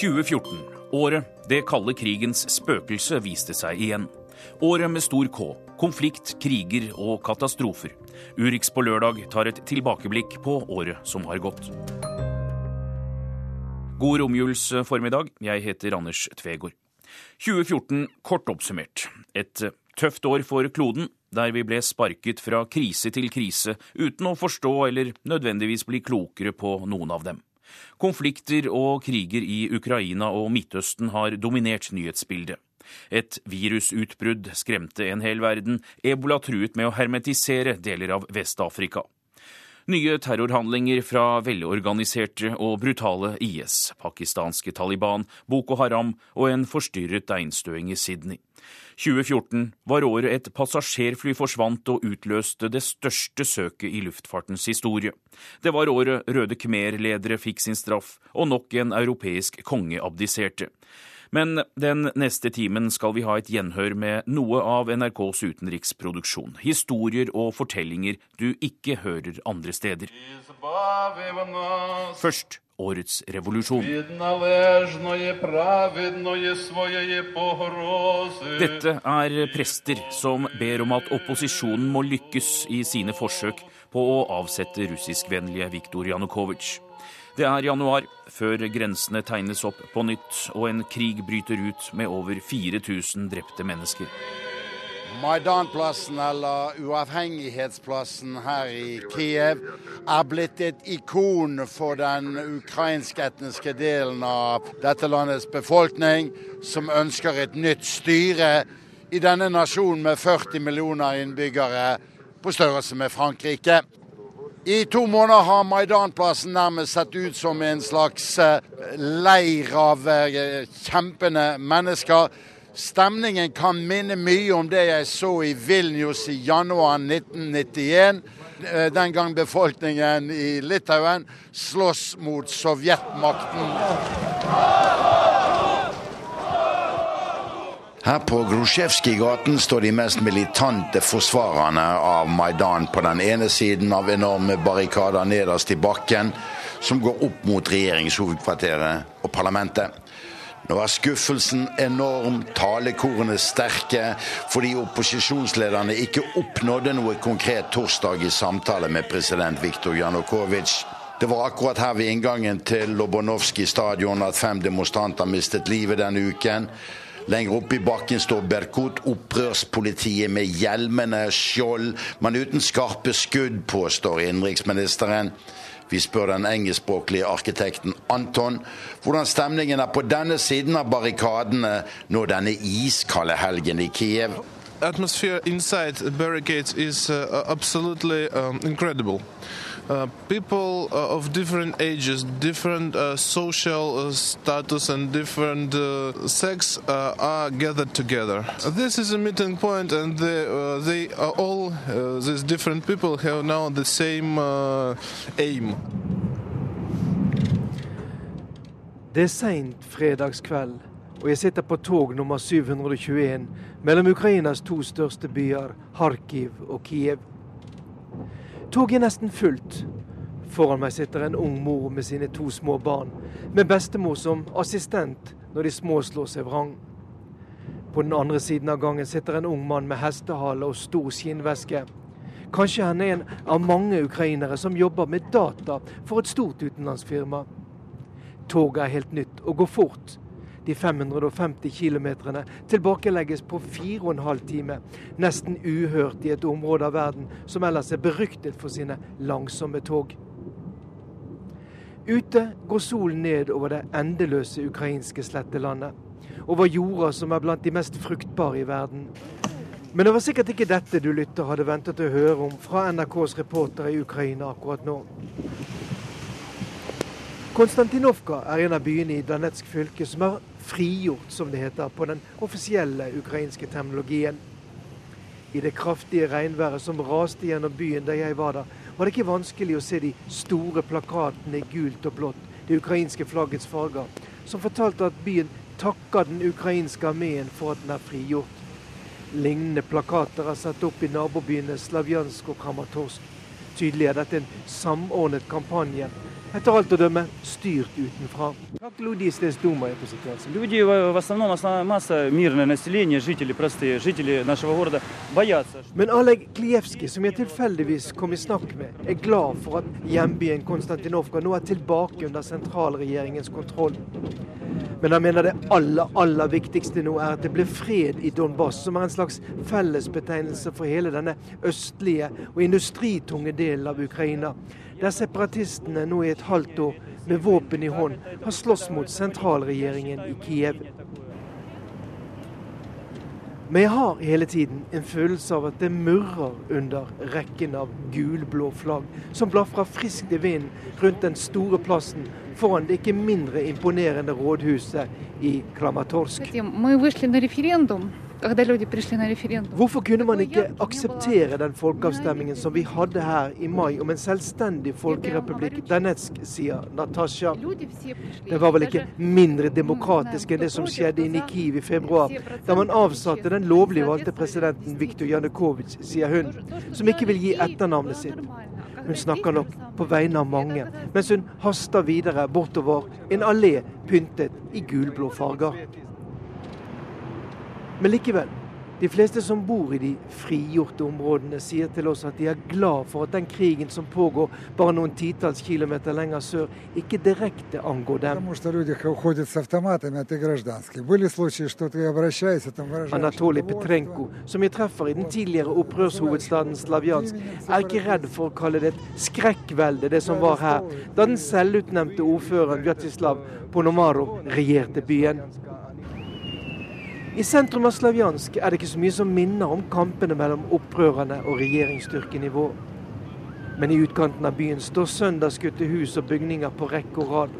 2014, året det kalde krigens spøkelse viste seg igjen. Året med stor K. Konflikt, kriger og katastrofer. Urix på lørdag tar et tilbakeblikk på året som har gått. God romjulsformiddag. Jeg heter Anders Tvegård. 2014 kort oppsummert. Et tøft år for kloden, der vi ble sparket fra krise til krise uten å forstå eller nødvendigvis bli klokere på noen av dem. Konflikter og kriger i Ukraina og Midtøsten har dominert nyhetsbildet. Et virusutbrudd skremte en hel verden. Ebola truet med å hermetisere deler av Vest-Afrika. Nye terrorhandlinger fra velorganiserte og brutale IS, pakistanske Taliban, Boko Haram og en forstyrret einstøing i Sydney. 2014 var året et passasjerfly forsvant og utløste det største søket i luftfartens historie. Det var året Røde Khmer-ledere fikk sin straff, og nok en europeisk konge abdiserte. Men den neste timen skal vi ha et gjenhør med noe av NRKs utenriksproduksjon. Historier og fortellinger du ikke hører andre steder. Først årets revolusjon. Dette er prester som ber om at opposisjonen må lykkes i sine forsøk på å avsette russiskvennlige Viktor Janukovitsj. Det er januar, før grensene tegnes opp på nytt og en krig bryter ut med over 4000 drepte mennesker. Maidanplassen, eller uavhengighetsplassen her i Kiev, er blitt et ikon for den ukrainsk-etniske delen av dette landets befolkning, som ønsker et nytt styre i denne nasjonen med 40 millioner innbyggere, på størrelse med Frankrike. I to måneder har Maidanplassen nærmest sett ut som en slags eh, leir av eh, kjempende mennesker. Stemningen kan minne mye om det jeg så i Vilnius i januar 1991. Eh, den gang befolkningen i Litauen slåss mot sovjetmakten. Her på Grusjevskij-gaten står de mest militante forsvarerne av Maidan på den ene siden av enorme barrikader nederst i bakken, som går opp mot regjeringshovedkvarteret og parlamentet. Nå er skuffelsen enorm, talekorene sterke, fordi opposisjonslederne ikke oppnådde noe konkret torsdag i samtale med president Viktor Janukovitsj. Det var akkurat her ved inngangen til Lobonovskij stadion at fem demonstranter mistet livet denne uken. Lenger oppe i bakken står Berkut, opprørspolitiet med hjelmene, skjold, men uten skarpe skudd, påstår innenriksministeren. Vi spør den engelskspråklige arkitekten Anton hvordan stemningen er på denne siden av barrikadene når denne iskalde helgen i Kiev. Atmosphere inside barricades is uh, absolutely um, incredible. Uh, people uh, of different ages, different uh, social status, and different sex are gathered together. This is a meeting point, and they, they are all these different people have now the same aim. Det er seint fredagskveld, og jeg sitter på tog nummer 721 mellom Ukrainas to største byer, Kharkiv og Kiev. Toget er nesten fullt. Foran meg sitter en ung mor med sine to små barn, med bestemor som assistent når de små slår seg vrang. På den andre siden av gangen sitter en ung mann med hestehale og stor skinnveske. Kanskje han er en av mange ukrainere som jobber med data for et stort utenlandsfirma. Toget er helt nytt og går fort. De 550 kilometerne tilbakelegges på fire og en halv time. Nesten uhørt i et område av verden som ellers er beryktet for sine langsomme tog. Ute går solen ned over det endeløse ukrainske slettelandet. Over jorda som er blant de mest fruktbare i verden. Men det var sikkert ikke dette du lytter hadde ventet å høre om fra NRKs reporter i Ukraina akkurat nå. Konstantinovka er en av byene i Danetsk fylke som er frigjort, som det heter på den offisielle ukrainske terminologien. I det kraftige regnværet som raste gjennom byen da jeg var der, var det ikke vanskelig å se de store plakatene i gult og blått, det ukrainske flaggets farger, som fortalte at byen takker den ukrainske armeen for at den er frigjort. Lignende plakater er satt opp i nabobyene Slavjansk og Kramatorsk. Tydelig er dette en samordnet kampanje etter alt å dømme styrt utenfra. Men Oleg Klievski, som jeg tilfeldigvis kom i snakk med, er glad for at hjembyen Konstantinovka nå er tilbake under sentralregjeringens kontroll. Men han mener det aller, aller viktigste nå er at det blir fred i Donbas, som er en slags fellesbetegnelse for hele denne østlige og industritunge delen av Ukraina der separatistene nå i et halvt år med våpen i hånd har slåss mot sentralregjeringen i Kiev. Men jeg har hele tiden en følelse av at det murrer under rekken av gulblå flagg som blafrer friskt i vinden rundt den store plassen foran det ikke mindre imponerende rådhuset i Kramatorsk. Hvorfor kunne man ikke akseptere den folkeavstemningen som vi hadde her i mai om en selvstendig folkerepublikk Danetsk, sier Natasja. Det var vel ikke mindre demokratisk enn det som skjedde i Nikiv i februar, da man avsatte den lovlig valgte presidenten Viktor Janukovitsj, sier hun, som ikke vil gi etternavnet sitt. Hun snakker nok på vegne av mange, mens hun haster videre bortover en allé pyntet i gulblå farger. Men likevel, de fleste som bor i de frigjorte områdene, sier til oss at de er glad for at den krigen som pågår bare noen titalls kilometer lenger sør, ikke direkte angår dem. Anatolij Petrenko, som jeg treffer i den tidligere opprørshovedstaden Slavjansk, er ikke redd for å kalle det et skrekkvelde, det som var her, da den selvutnevnte ordføreren Vjatislav Ponomarov regjerte byen. I sentrum av Slavjansk er det ikke så mye som minner om kampene mellom opprørerne og regjeringsstyrken i vår. Men i utkanten av byen står søndagsskutte hus og bygninger på rekke og rad.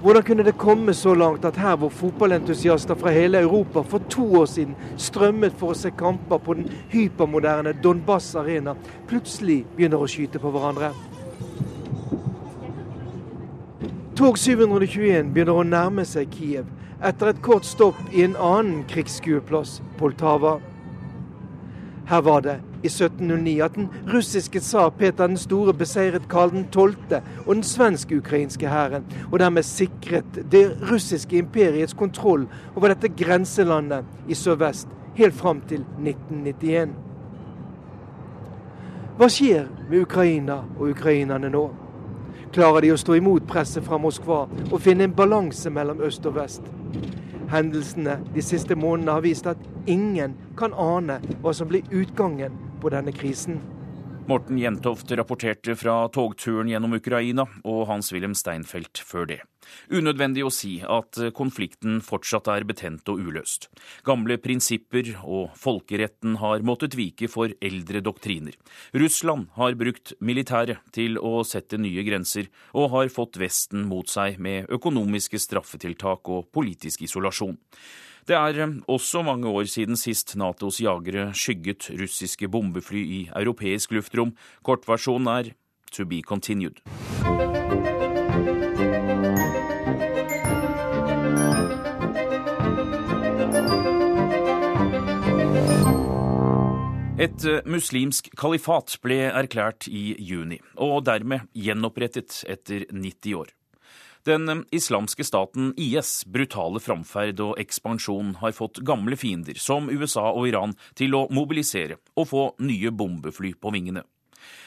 Hvordan kunne det komme så langt at her hvor fotballentusiaster fra hele Europa for to år siden strømmet for å se kamper på den hypermoderne Donbas Arena, plutselig begynner å skyte på hverandre? Tog 721 begynner å nærme seg Kiev etter et kort stopp i en annen krigsskueplass, Poltava. Her var det i 1709 at den russiske tsar Peter den store beseiret Karl 12. og den svensk-ukrainske hæren, og dermed sikret det russiske imperiets kontroll over dette grenselandet i sørvest helt fram til 1991. Hva skjer med Ukraina og ukrainerne nå? Klarer de å stå imot presset fra Moskva og finne en balanse mellom øst og vest? Hendelsene de siste månedene har vist at ingen kan ane hva som blir utgangen på denne krisen. Morten Jentoft rapporterte fra togturen gjennom Ukraina, og Hans-Wilhelm Steinfeld før det. Unødvendig å si at konflikten fortsatt er betent og uløst. Gamle prinsipper og folkeretten har måttet vike for eldre doktriner. Russland har brukt militæret til å sette nye grenser, og har fått Vesten mot seg med økonomiske straffetiltak og politisk isolasjon. Det er også mange år siden sist Natos jagere skygget russiske bombefly i europeisk luftrom. Kortversjonen er to be continued. Et eh, muslimsk kalifat ble erklært i juni, og dermed gjenopprettet etter 90 år. Den eh, islamske staten IS' brutale framferd og ekspansjon har fått gamle fiender, som USA og Iran, til å mobilisere og få nye bombefly på vingene.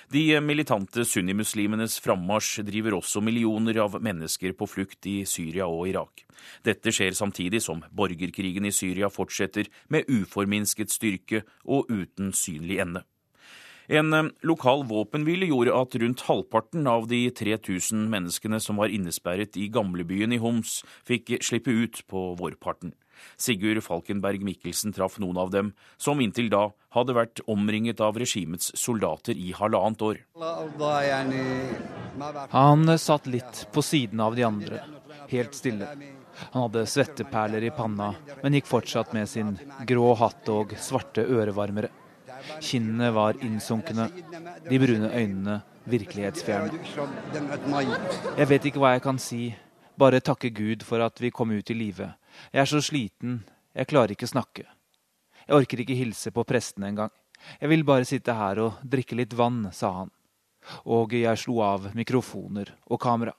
De militante sunnimuslimenes frammarsj driver også millioner av mennesker på flukt i Syria og Irak. Dette skjer samtidig som borgerkrigen i Syria fortsetter med uforminsket styrke og uten synlig ende. En eh, lokal våpenhvile gjorde at rundt halvparten av de 3000 menneskene som var innesperret i gamlebyen i Homs, fikk slippe ut på vårparten. Sigurd Falkenberg Mikkelsen traff noen av dem, som inntil da hadde vært omringet av regimets soldater i halvannet år. Han satt litt på siden av de andre, helt stille. Han hadde svetteperler i panna, men gikk fortsatt med sin grå hatt og svarte ørevarmere. Kinnene var innsunkne, de brune øynene virkelighetsfjerne. Jeg vet ikke hva jeg kan si, bare takke Gud for at vi kom ut i live. Jeg er så sliten, jeg klarer ikke snakke. Jeg orker ikke hilse på prestene engang. Jeg vil bare sitte her og drikke litt vann, sa han. og jeg slo av mikrofoner og kamera.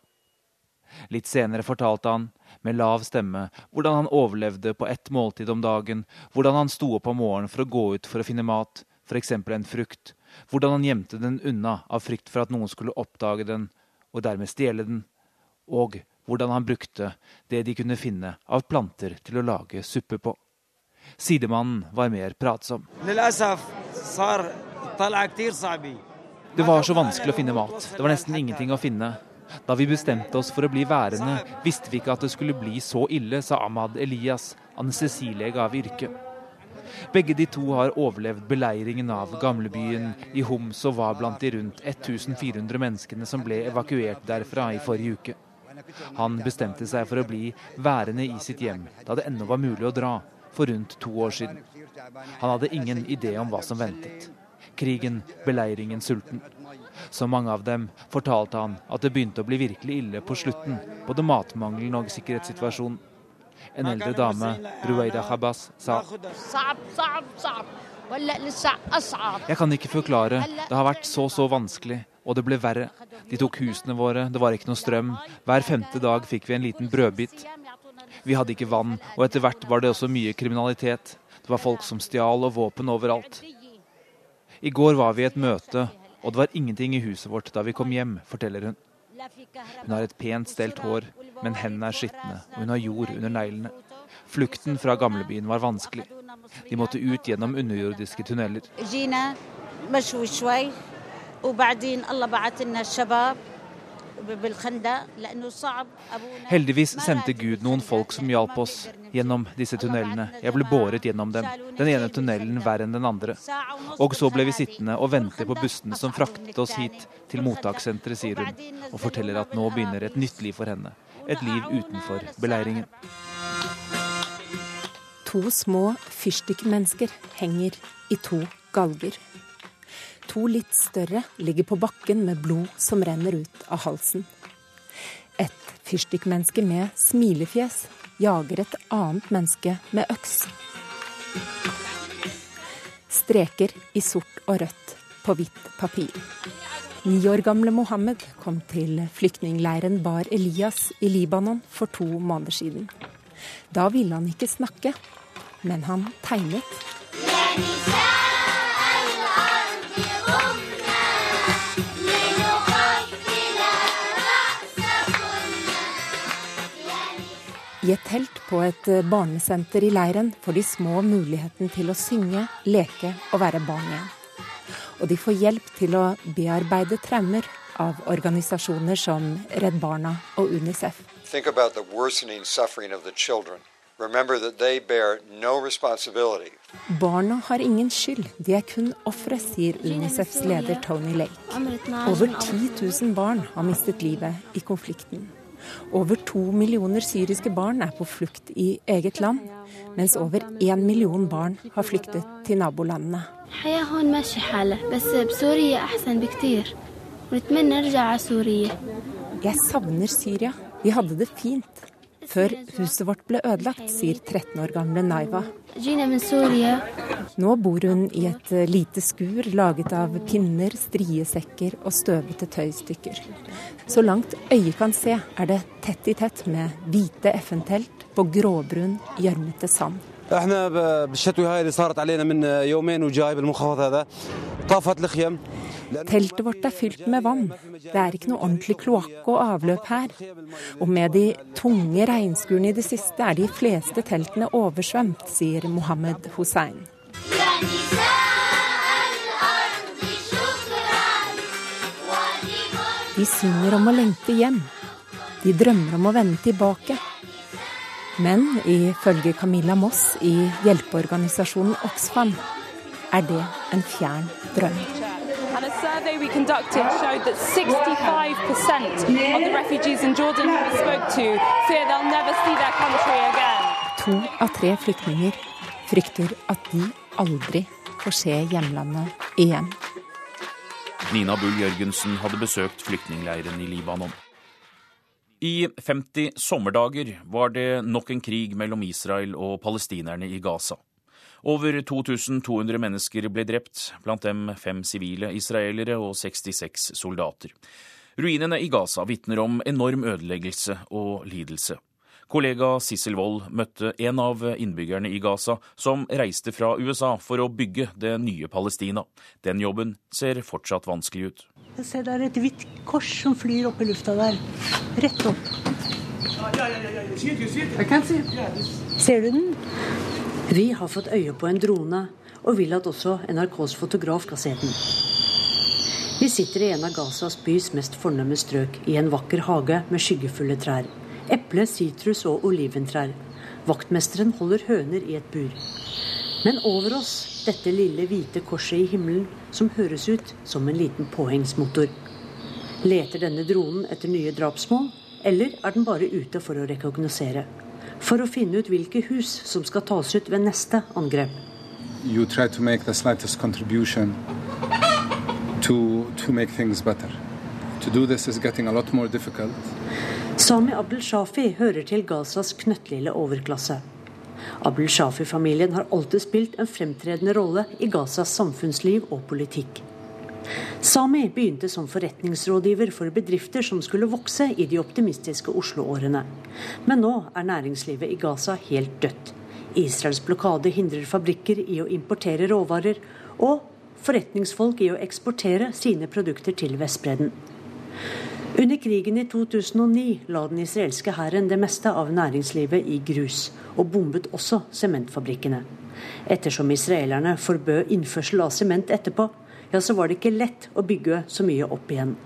Litt senere fortalte han, med lav stemme, hvordan han overlevde på ett måltid om dagen, hvordan han sto opp om morgenen for å gå ut for å finne mat, f.eks. en frukt, hvordan han gjemte den unna av frykt for at noen skulle oppdage den og dermed stjele den, og hvordan han brukte det de kunne finne av planter til å lage suppe på. Sidemannen var mer pratsom. Det var så vanskelig å finne mat. Det var nesten ingenting å finne. Da vi bestemte oss for å bli værende, visste vi ikke at det skulle bli så ille, sa Ahmad Elias, anestesilege av yrke. Begge de to har overlevd beleiringen av gamlebyen i Homs og var blant de rundt 1400 menneskene som ble evakuert derfra i forrige uke. Han bestemte seg for å bli værende i sitt hjem da det ennå var mulig å dra, for rundt to år siden. Han hadde ingen idé om hva som ventet. Krigen, beleiringen, sulten. Som mange av dem fortalte han at det begynte å bli virkelig ille på slutten, både matmangelen og sikkerhetssituasjonen. En eldre dame, Ruaida Habas, sa Jeg kan ikke forklare, det har vært så så vanskelig, og det ble verre. De tok husene våre, det var ikke noe strøm. Hver femte dag fikk vi en liten brødbit. Vi hadde ikke vann, og etter hvert var det også mye kriminalitet. Det var folk som stjal og våpen overalt. I går var vi i et møte, og det var ingenting i huset vårt da vi kom hjem, forteller hun. Hun har et pent stelt hår, men hendene er skitne, og hun har jord under neglene. Flukten fra gamlebyen var vanskelig. De måtte ut gjennom underjordiske tunneler. Heldigvis sendte Gud noen folk som hjalp oss gjennom disse tunnelene. Jeg ble båret gjennom dem, den ene tunnelen verre enn den andre. Og så ble vi sittende og vente på bussene som fraktet oss hit til mottakssenteret, sier hun, og forteller at nå begynner et nytt liv for henne. Et liv utenfor beleiringen. To små fyrstikkmennesker henger i to galger. To litt større ligger på bakken med blod som renner ut av halsen. Et fyrstikkmenneske med smilefjes jager et annet menneske med øks. Streker i sort og rødt på hvitt papir. Ni år gamle Mohammed kom til flyktningleiren Bar Elias i Libanon for to måneder siden. Da ville han ikke snakke, men han tegnet. I et telt på et eh, barnesenter i leiren får de små muligheten til å synge, leke og være barn igjen. Og de får hjelp til å bearbeide traumer av organisasjoner som Redd Barna og Unicef. Barna har ingen skyld, de er kun ofre, sier Unicefs leder Tony Lake. Over 10 000 barn har mistet livet i konflikten. Over to millioner syriske barn er på flukt i eget land, mens over én million barn har flyktet til nabolandene. Jeg savner Syria. Vi hadde det fint før huset vårt ble ødelagt, sier 13 år gamle Naiva. Nå bor hun i et lite skur laget av pinner, striesekker og støvete tøystykker. Så langt øyet kan se, er det tett i tett med hvite FN-telt på gråbrun, gjørmete sand. Teltet vårt er fylt med vann. Det er ikke noe ordentlig kloakk og avløp her. Og med de tunge regnskurene i det siste er de fleste teltene oversvømt, sier Mohammed Hussein. De synger om å lengte hjem. De drømmer om å vende tilbake. Men ifølge Camilla Moss i hjelpeorganisasjonen Oxfam er det en fjern drøm. Survey we conducted showed that 65% of the refugees in Jordan who we spoke to fear they'll never see their country again. To av tre flyktninger frykter at de aldri får se hjemlandet igjen. Nina Bull Jørgensen hadde besøkt flyktningleiren i Libanon. I 50 sommerdager var det nok en krig mellom Israel og palestinerne i Gaza. Over 2200 mennesker ble drept, blant dem fem sivile israelere og 66 soldater. Ruinene i Gaza vitner om enorm ødeleggelse og lidelse. Kollega Sissel Wold møtte en av innbyggerne i Gaza som reiste fra USA for å bygge det nye Palestina. Den jobben ser fortsatt vanskelig ut. Jeg ser det er et hvitt kors som flyr opp i lufta der. Rett opp. Ser du den? Vi har fått øye på en drone, og vil at også NRKs fotograf skal se den. Vi sitter i en av Gazas bys mest fornemme strøk, i en vakker hage med skyggefulle trær. Eple-, sitrus- og oliventrær. Vaktmesteren holder høner i et bur. Men over oss dette lille hvite korset i himmelen som høres ut som en liten påhengsmotor. Leter denne dronen etter nye drapsmål, eller er den bare ute for å rekognosere? For å finne ut hvilke hus som skal tas ut ved neste angrep. You try to make the slightest contribution to, to make things better. To do this is getting a lot more difficult. Sami Abdel Shafi hører til Gazas knøttlille overklasse. Abdel Shafi-familien har alltid spilt en fremtredende rolle i Gazas samfunnsliv og politikk. Sami begynte som forretningsrådgiver for bedrifter som skulle vokse i de optimistiske Oslo-årene. Men nå er næringslivet i Gaza helt dødt. Israels blokade hindrer fabrikker i å importere råvarer, og forretningsfolk i å eksportere sine produkter til Vestbredden. Under krigen i 2009 la den israelske hæren det meste av næringslivet i grus, og bombet også sementfabrikkene. Ettersom israelerne forbød innførsel av sement etterpå, ja, så var det ikke lett å bygge så mye opp igjen.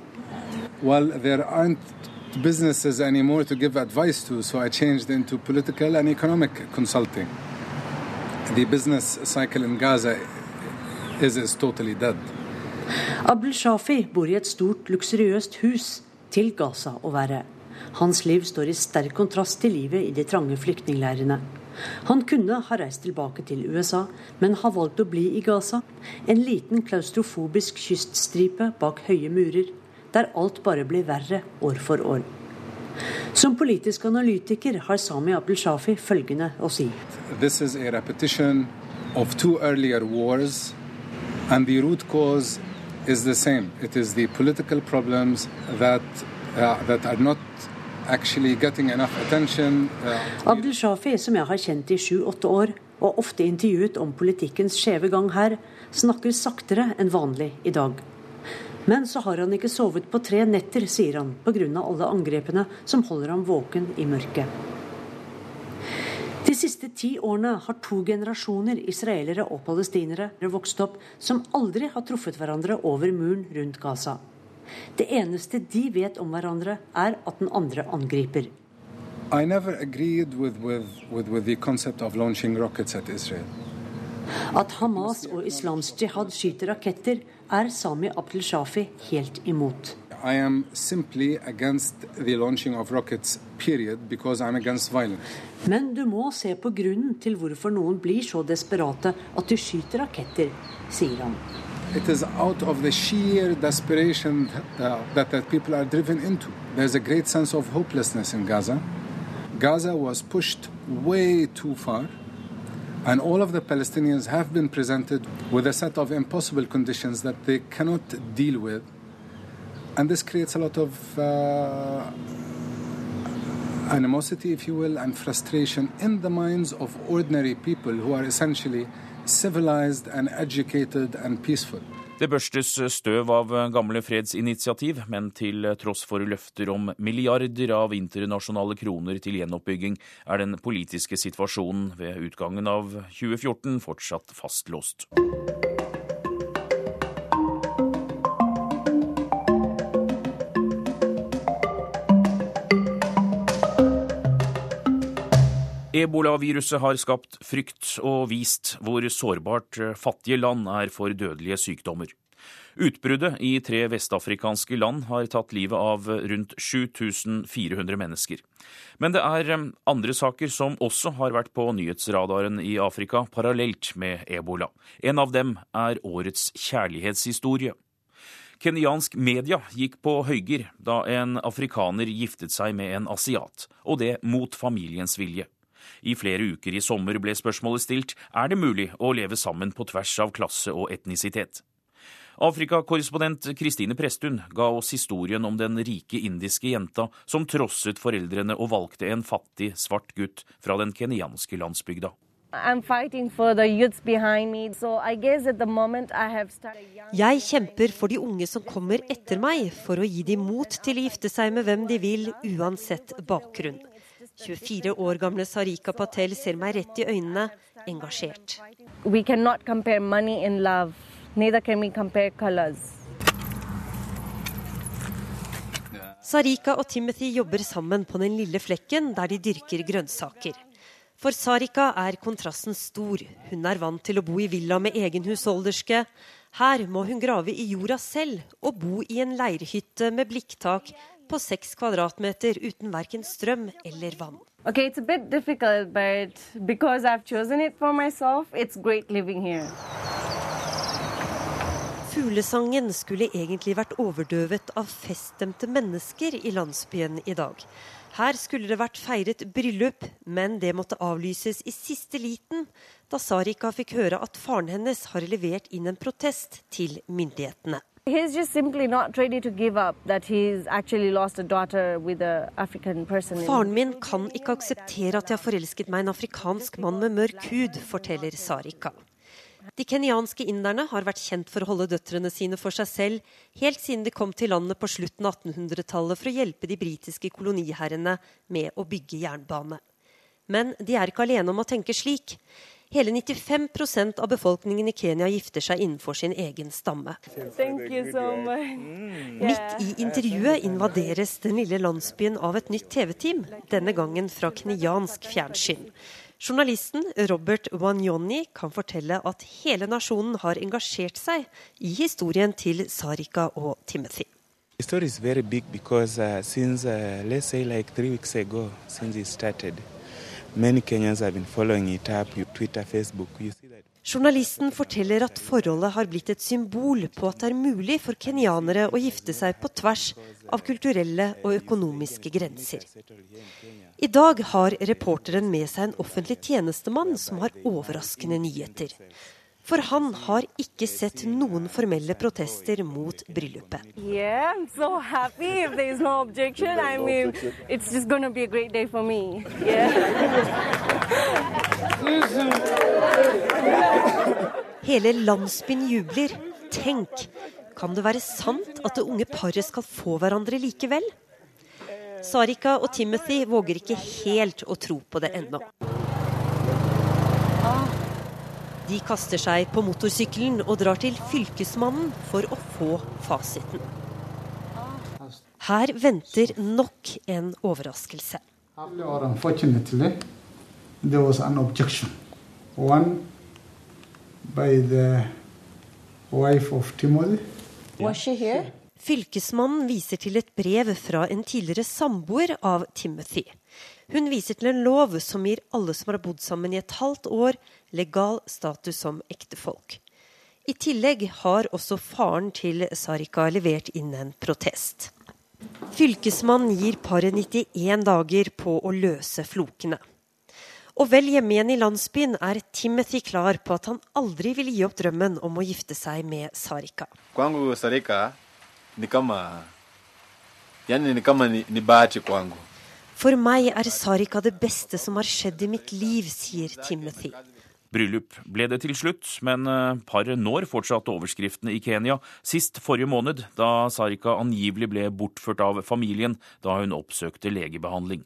Well, there aren't businesses anymore to give advice to, so I changed into political and economic consulting. The business cycle in Gaza is, is totally dead. Abdel Shafi bor i et stort, luksuriøst hus til Gaza å være. Hans liv står i sterk kontrast til livet i de trange flyktningleirene. Han kunne ha reist tilbake til USA, men har valgt å bli i Gaza. En liten klaustrofobisk kyststripe bak høye murer, der alt bare blir verre år for år. Som politisk analytiker har Sami Abdel Shafi følgende å si. This is a repetition of two earlier wars, and the root cause is the same. It is the political problems that, uh, that Uh, Abdel Shafi, som jeg har kjent i sju-åtte år, og ofte intervjuet om politikkens skjeve gang her, snakker saktere enn vanlig i dag. Men så har han ikke sovet på tre netter, sier han, pga. alle angrepene som holder ham våken i mørket. De siste ti årene har to generasjoner israelere og palestinere vokst opp som aldri har truffet hverandre over muren rundt Gaza. Det eneste de vet om hverandre, er at den andre angriper. With, with, with, at Hamas og Islamsk jihad skyter raketter, er Sami Abdel Shafi helt imot. I am simply against the launching of rockets, period, because I'm against violence. Men du må se på grunnen til hvorfor noen blir så desperate at de skyter raketter, sier han. It is out of the sheer desperation uh, that, that people are driven into. There's a great sense of hopelessness in Gaza. Gaza was pushed way too far, and all of the Palestinians have been presented with a set of impossible conditions that they cannot deal with. And this creates a lot of uh, animosity, if you will, and frustration in the minds of ordinary people who are essentially civilized and educated and peaceful. Det børstes støv av gamle fredsinitiativ, men til tross for løfter om milliarder av internasjonale kroner til gjenoppbygging, er den politiske situasjonen ved utgangen av 2014 fortsatt fastlåst. Ebolaviruset har skapt frykt og vist hvor sårbart fattige land er for dødelige sykdommer. Utbruddet i tre vestafrikanske land har tatt livet av rundt 7400 mennesker. Men det er eh, andre saker som også har vært på nyhetsradaren i Afrika parallelt med ebola. En av dem er årets kjærlighetshistorie. Kenyansk media gikk på høyger da en afrikaner giftet seg med en asiat, og det mot familiens vilje. I flere uker i sommer ble spørsmålet stilt er det mulig å leve sammen på tvers av klasse og etnisitet. Afrikakorrespondent Kristine Presttun ga oss historien om den rike indiske jenta som trosset foreldrene og valgte en fattig, svart gutt fra den kenyanske landsbygda. Jeg kjemper for de unge som kommer etter meg, for å gi dem mot til å gifte seg med hvem de vil, uansett bakgrunn. 24 år gamle Sarika Patel ser meg rett i øynene, engasjert. We cannot compare money and love. Neither can we compare colors. Sarika og Timothy jobber sammen på den lille flekken der de dyrker grønnsaker. For Sarika er kontrasten stor. Hun er vant til å bo i villa med egen husholderske. Her må hun grave i jorda selv og bo i en leirhytte med blikktak på seks kvadratmeter uten verken strøm eller vann. Okay, it's a bit difficult, but because I've chosen it for myself, it's great living here. Fuglesangen skulle egentlig vært overdøvet av feststemte mennesker i landsbyen i dag. Her skulle det vært feiret bryllup, men det måtte avlyses i siste liten da Sarika fikk høre at faren hennes har levert inn en protest til myndighetene. Faren min kan ikke akseptere at jeg har forelsket meg en afrikansk mann med mørk hud, forteller Sarika. De kenyanske inderne har vært kjent for å holde døtrene sine for seg selv, helt siden de kom til landet på slutten av 1800-tallet for å hjelpe de britiske koloniherrene med å bygge jernbane. Men de er ikke alene om å tenke slik. Hele 95% av befolkningen i Kenya gifter seg innenfor sin egen stamme. So Midt i intervjuet invaderes den lille landsbyen av et nytt TV-team, denne gangen fra kenyansk fjernsyn. Journalisten Robert Wanyoni kan fortelle at hele nasjonen har engasjert seg i historien til Sarika og Timothy. The story is very big because uh, since uh, let's say like three weeks ago, since it started, Journalisten forteller at forholdet har blitt et symbol på at det er mulig for kenyanere å gifte seg på tvers av kulturelle og økonomiske grenser. I dag har reporteren med seg en offentlig tjenestemann som har overraskende nyheter. For han har ikke sett noen formelle protester mot bryllupet. Yeah, so no I mean, yeah. Hele landsbyen jubler. Tenk, kan det være sant at det unge paret skal få hverandre likevel? Sarika og Timothy våger ikke helt å tro på det ennå. De kaster seg på motorsykkelen og drar til Fylkesmannen for å få fasiten. Her venter nok en overraskelse. Was she here? Fylkesmannen viser til et brev fra en tidligere samboer av Timothy. Hun viser til en lov som gir alle som har bodd sammen i et halvt år, legal status som ektefolk. I tillegg har også faren til Sarika levert inn en protest. Fylkesmannen gir paret 91 dager på å løse flokene. Og vel hjemme igjen i landsbyen er Timothy klar på at han aldri vil gi opp drømmen om å gifte seg med Sarika. Kwangu Sarika ni kama yani ni kama ni, ni. For meg er Sarika det beste som har skjedd i mitt liv, sier Timothy. Bryllup ble det til slutt, men eh, paret når fortsatt overskriftene i Kenya. Sist forrige måned, da Sarika angivelig ble bortført av familien da hun oppsøkte legebehandling.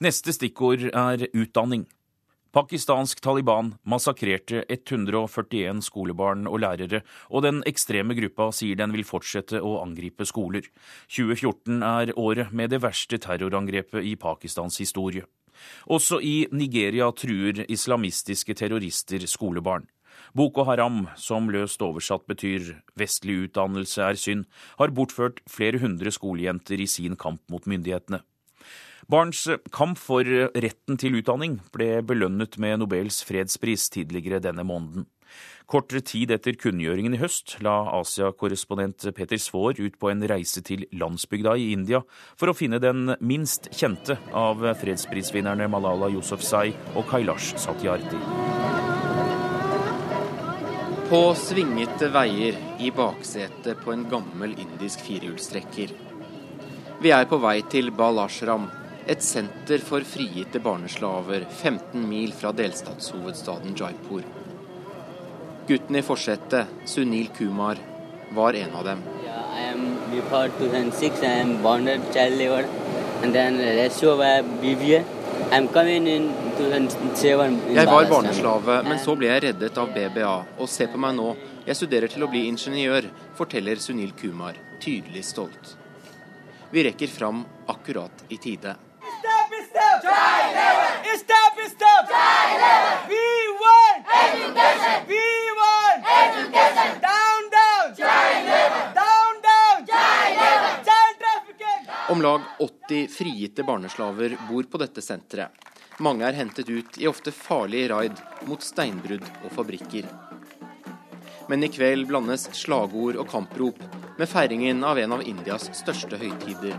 Neste stikkord er utdanning. Pakistansk Taliban massakrerte 141 skolebarn og lærere, og den ekstreme gruppa sier den vil fortsette å angripe skoler. 2014 er året med det verste terrorangrepet i Pakistans historie. Også i Nigeria truer islamistiske terrorister skolebarn. Boko Haram, som løst oversatt betyr vestlig utdannelse er synd, har bortført flere hundre skolejenter i sin kamp mot myndighetene. Barns kamp for retten til utdanning ble belønnet med Nobels fredspris tidligere denne måneden. Kortere tid etter kunngjøringen i høst la Asia-korrespondent Peter Svaar ut på en reise til landsbygda i India for å finne den minst kjente av fredsprisvinnerne Malala Yousafzai og Kailash Satyarthi. På svingete veier i baksetet på en gammel indisk firehjulstrekker. Vi er på vei til Balashram, et senter for frigitte barneslaver 15 mil fra delstatshovedstaden Jaipur. Gutten i forsetet, Sunil Kumar, var en av dem. Jeg var barneslave, men så ble jeg reddet av BBA. Og se på meg nå, jeg studerer til å bli ingeniør, forteller Sunil Kumar, tydelig stolt. Vi rekker fram akkurat i tide. Om lag 80 frigitte barneslaver bor på dette senteret. Mange er hentet ut i ofte farlige raid mot steinbrudd og fabrikker Men i kveld blandes slagord og kamprop med feiringen av en av Indias største høytider,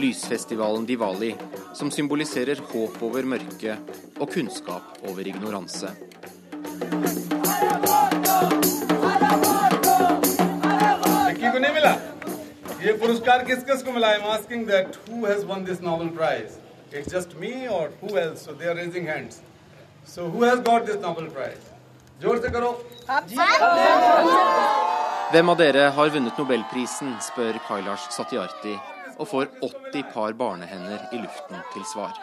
lysfestivalen Diwali, som symboliserer håp over mørket og kunnskap over ignoranse. ये पुरस्कार किस किस को मिला I am asking that who has won this Nobel prize it's just me और who else so they are raising hands so who has got this Nobel prize जोर से करो Hvem av dere har vunnet nobelprisen, spør Kailash Satyarthi, og får 80 par barnehender i luften til svar.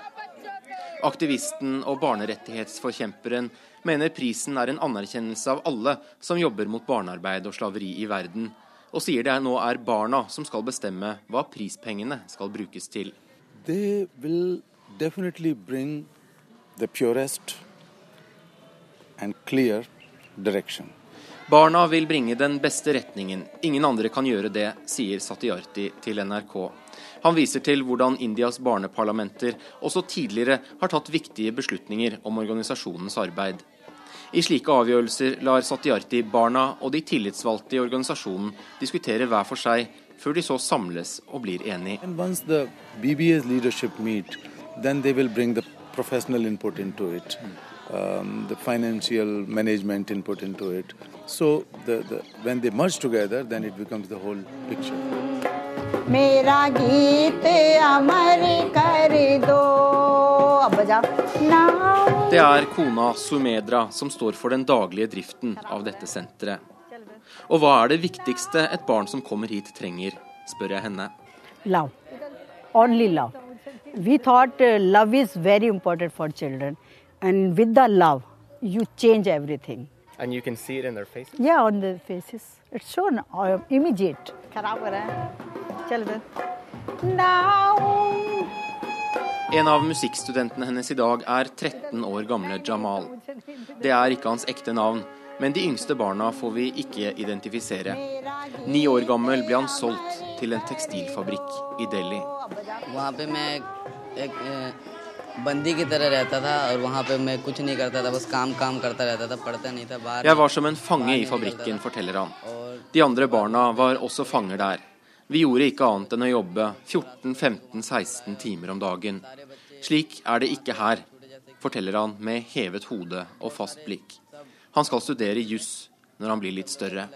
Aktivisten og barnerettighetsforkjemperen mener prisen er en anerkjennelse av alle som jobber mot barnearbeid og slaveri i verden, og sier det nå er barna som skal bestemme hva prispengene skal brukes til. They will definitely bring the purest and clear direction. Barna vil bringe den beste retningen. Ingen andre kan gjøre det, sier Satyarti til NRK. Han viser til hvordan Indias barneparlamenter også tidligere har tatt viktige beslutninger om organisasjonens arbeid. I slike avgjørelser lar Satyarti barna og de tillitsvalgte i organisasjonen diskutere hver for seg, før de så samles og blir enige. Meet, then they will bring the professional input into it, um, the financial management input into it. So the, the, when they merge together, then it becomes the whole picture. मेरा गीत अमर कर दो अब बजा Det er kona Sumedra som står for den daglige driften av dette senteret. Og hva er det viktigste et barn som kommer hit trenger, spør jeg henne. Love. Only love. We thought uh, love is very important for children. And with the love, you change everything. And you can see it in their faces? Yeah, on their faces. It's shown uh, immediate. En av musikkstudentene hennes i dag er 13 år gamle Jamal. Det er ikke hans ekte navn, men de yngste barna får vi ikke identifisere. Ni år gammel ble han solgt til en tekstilfabrikk i Delhi. Jeg var som en fange i fabrikken, forteller han. De andre barna var også fanger der. Vi gjorde ikke annet enn å jobbe 14-15-16 timer om dagen. Slik er det ikke her, forteller han med hevet hode og fast blikk. Han skal studere juss når han blir litt større.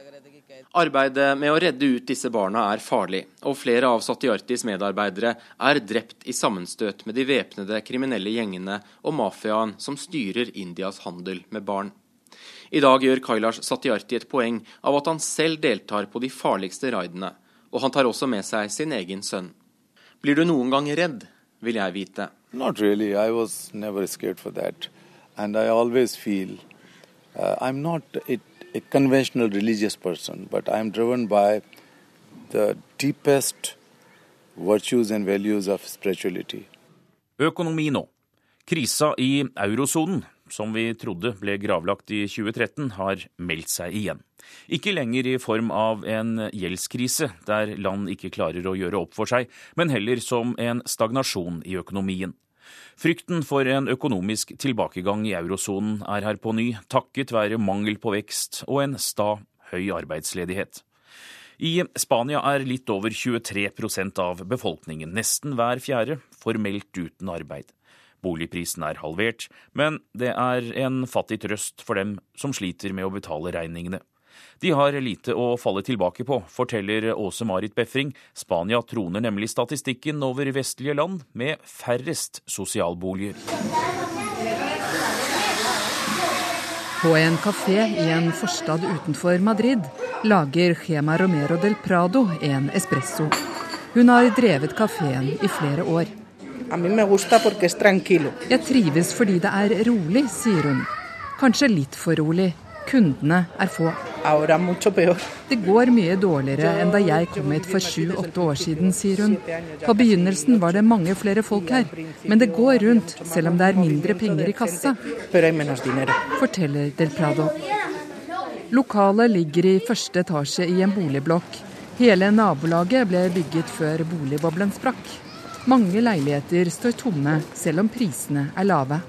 Arbeidet med å redde ut disse barna er farlig, og flere av Satyartis medarbeidere er drept i sammenstøt med de væpnede kriminelle gjengene og mafiaen som styrer Indias handel med barn. I dag gjør Kailash Satyarti et poeng av at han selv deltar på de farligste raidene, og han tar også med seg sin egen sønn. Blir du noen gang redd, vil jeg vite. Not really. I was never scared for that. And I always feel uh, I'm not a, a conventional religious person, but I'm driven by the deepest virtues and values of spirituality. Økonomi nå. Krisa i eurosonen, som vi trodde ble gravlagt i 2013, har meldt seg igjen. Ikke lenger i form av en gjeldskrise der land ikke klarer å gjøre opp for seg, men heller som en stagnasjon i økonomien. Frykten for en økonomisk tilbakegang i eurosonen er her på ny, takket være mangel på vekst og en sta høy arbeidsledighet. I Spania er litt over 23% av befolkningen, nesten hver fjerde, formelt uten arbeid. Boligprisen er halvert, men det er en fattig trøst for dem som sliter med å betale regningene. De har lite å falle tilbake på, forteller Åse Marit Befring. Spania troner nemlig statistikken over vestlige land med færrest sosialboliger. På en kafé i en forstad utenfor Madrid lager Gema Romero del Prado en espresso. Hun har drevet kafeen i flere år. Jeg trives fordi det er rolig, sier hun. Kanskje litt for rolig. Kundene er få. Det går mye dårligere enn da jeg kom hit for sju-åtte år siden, sier hun. På begynnelsen var det mange flere folk her, men det går rundt selv om det er mindre penger i kassa, forteller Del Prado. Lokalet ligger i første etasje i en boligblokk. Hele nabolaget ble bygget før boligboblen sprakk. Mange leiligheter står tomme, selv om prisene er lave.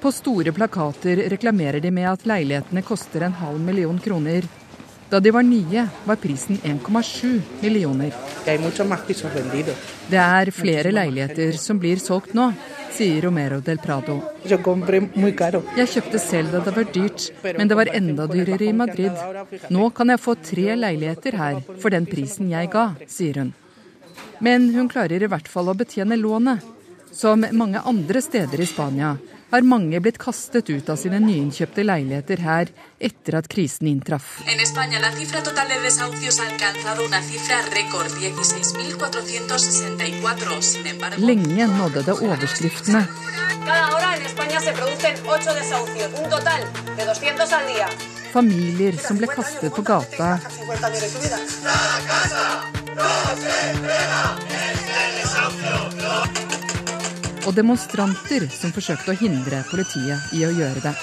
På store plakater reklamerer de med at leilighetene koster en halv million kroner. Da de var nye, var prisen 1,7 millioner. Det er flere leiligheter som blir solgt nå, sier Romero del Prado. Jeg kjøpte selv da det var dyrt, men det var enda dyrere i Madrid. Nå kan jeg få tre leiligheter her for den prisen jeg ga, sier hun. Men hun klarer i hvert fall å betjene lånet. Som mange andre steder i Spania har mange blitt kastet ut av sine nyinnkjøpte leiligheter her etter at krisen inntraff. Lenge nådde det overskriftene. Familier som ble kastet på gata. Og demonstranter som forsøkte å hindre politiet i å gjøre det.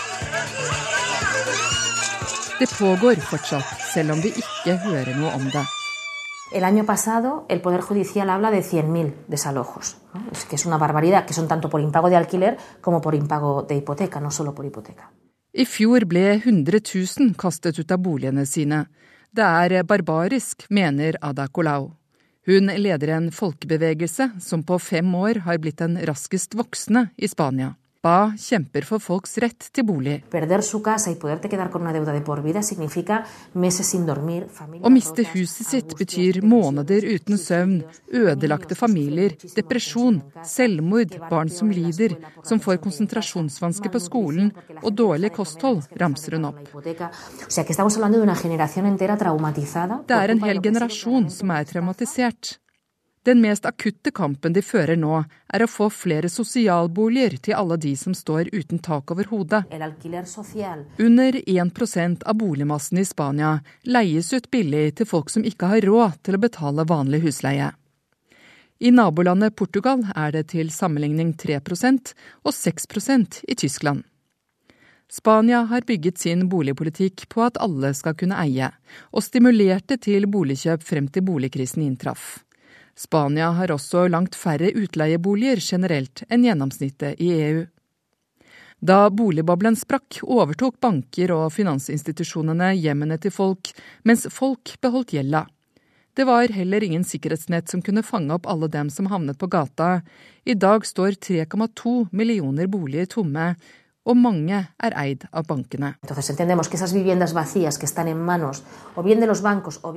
Det pågår fortsatt, selv om vi ikke hører noe om det. El año pasado el Poder Judicial habla de 100.000 desalojos, ¿no? es que es una barbaridad, que son tanto por impago de alquiler como por impago de hipoteca, no solo por hipoteca. I fjor ble 100 000 kastet ut av boligene sine. Det er barbarisk, mener Ada Colau. Hun leder en folkebevegelse som på fem år har blitt den raskest voksne i Spania. Ba kjemper for folks rett til bolig. Å miste huset sitt betyr måneder uten søvn, ødelagte familier, depresjon, selvmord, barn som lider, som får konsentrasjonsvansker på skolen og dårlig kosthold, ramser hun opp. Det er en hel generasjon som er traumatisert. Den mest akutte kampen de fører nå, er å få flere sosialboliger til alle de som står uten tak over hodet. Under 1% av boligmassen i Spania leies ut billig til folk som ikke har råd til å betale vanlig husleie. I nabolandet Portugal er det til sammenligning 3% og 6% i Tyskland. Spania har bygget sin boligpolitikk på at alle skal kunne eie, og stimulerte til boligkjøp frem til boligkrisen inntraff. Spania har også langt færre utleieboliger generelt enn gjennomsnittet i EU. Da boligboblen sprakk, overtok banker og finansinstitusjonene hjemmene til folk, mens folk beholdt gjelda. Det var heller ingen sikkerhetsnett som kunne fange opp alle dem som havnet på gata. I dag står 3,2 millioner boliger tomme, og mange er eid av bankene.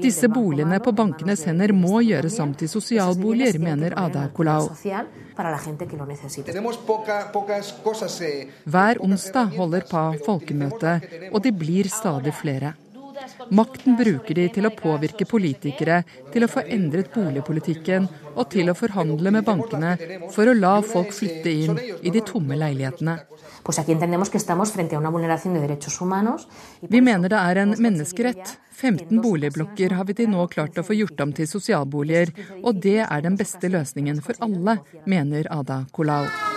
Disse boligene på bankenes hender må gjøres om til sosialboliger, mener Ada Colau. Hver onsdag holder PA folkemøte, og de blir stadig flere. Makten bruker de til å påvirke politikere, til å få endret boligpolitikken og til å forhandle med bankene for å la folk flytte inn i de tomme leilighetene. Vi mener det er en menneskerett. 15 boligblokker har vi til nå klart å få gjort om til sosialboliger, og det er den beste løsningen for alle, mener Ada Colau.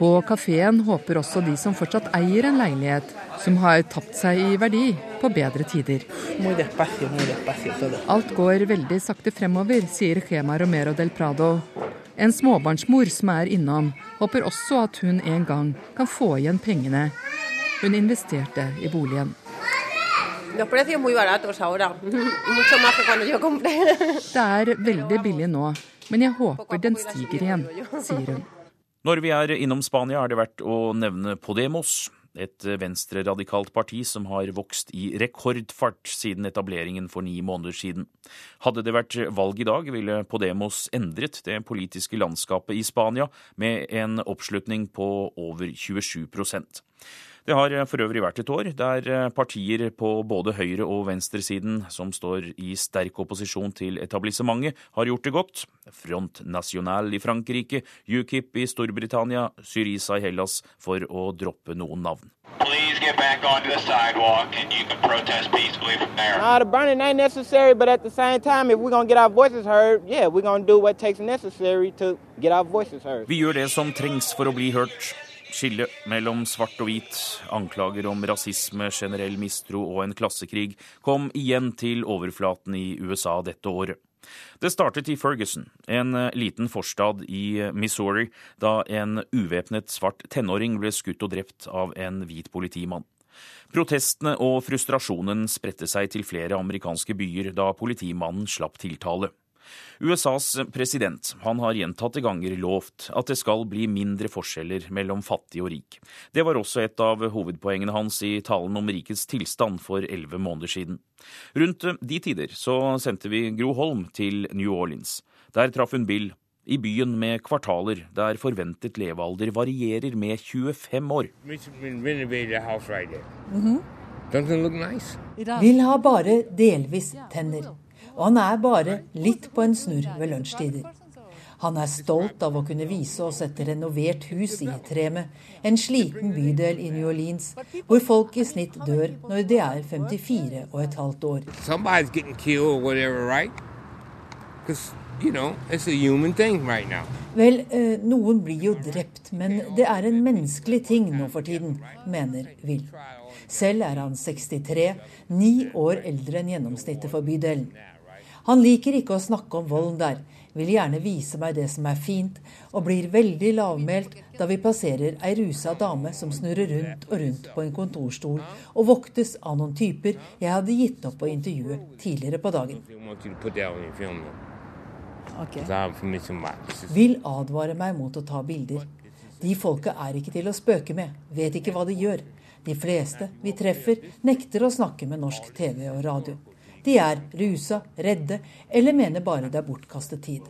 På kafeen håper også de som fortsatt eier en leilighet, som har tapt seg i verdi, på bedre tider. Alt går veldig sakte fremover, sier Gema Romero del Prado. En småbarnsmor som er innom, håper også at hun en gang kan få igjen pengene hun investerte i boligen. Det er veldig billig nå, men jeg håper den stiger igjen, sier hun. Når vi er innom Spania, er det verdt å nevne Podemos. Et venstreradikalt parti som har vokst i rekordfart siden etableringen for ni måneder siden. Hadde det vært valg i dag, ville Podemos endret det politiske landskapet i Spania med en oppslutning på over 27 det har for øvrig vært et år der partier på både høyre- og venstresiden som står i sterk opposisjon til etablissementet, har gjort det godt. Front National i Frankrike, UKIP i Storbritannia, Syriza i Hellas, for å droppe noen navn. Nah, the burning ain't necessary, but at the same time, if we're gonna get our voices heard, yeah, we're gonna do what takes necessary to get our voices heard. Vi gjør det som trengs for å bli hørt. Skille mellom svart og hvit, anklager om rasisme, generell mistro og en klassekrig kom igjen til overflaten i USA dette året. Det startet i Ferguson, en liten forstad i Missouri, da en uvæpnet svart tenåring ble skutt og drept av en hvit politimann. Protestene og frustrasjonen spredte seg til flere amerikanske byer da politimannen slapp tiltale. USAs president han har gjentatte ganger lovt at det skal bli mindre forskjeller mellom fattig og rik. Det var også et av hovedpoengene hans i talen om rikets tilstand for elleve måneder siden. Rundt de tider så sendte vi Gro Holm til New Orleans. Der traff hun Bill, i byen med kvartaler der forventet levealder varierer med 25 år. Mm -hmm. Vil ha bare delvis tenner og han er bare litt på en snurr ved lunsjtider. Han er stolt av å kunne vise oss et renovert hus i Treme, en sliten bydel i New Orleans, hvor folk i snitt dør når de er 54 og et halvt år. Vel, eh, noen blir jo drept, men det er en menneskelig ting nå for tiden, mener Will. Selv er han 63, ni år eldre enn gjennomsnittet for bydelen. Han liker ikke å snakke om volden der, vil gjerne vise meg det som er fint, og blir veldig lavmælt da vi passerer ei rusa dame som snurrer rundt og rundt på en kontorstol og voktes av noen typer jeg hadde gitt opp på intervjuet tidligere på dagen. Vil advare meg mot å ta bilder. De folka er ikke til å spøke med, vet ikke hva de gjør. De fleste vi treffer, nekter å snakke med norsk TV og radio. De er rusa, redde eller mener bare det er bortkastet tid.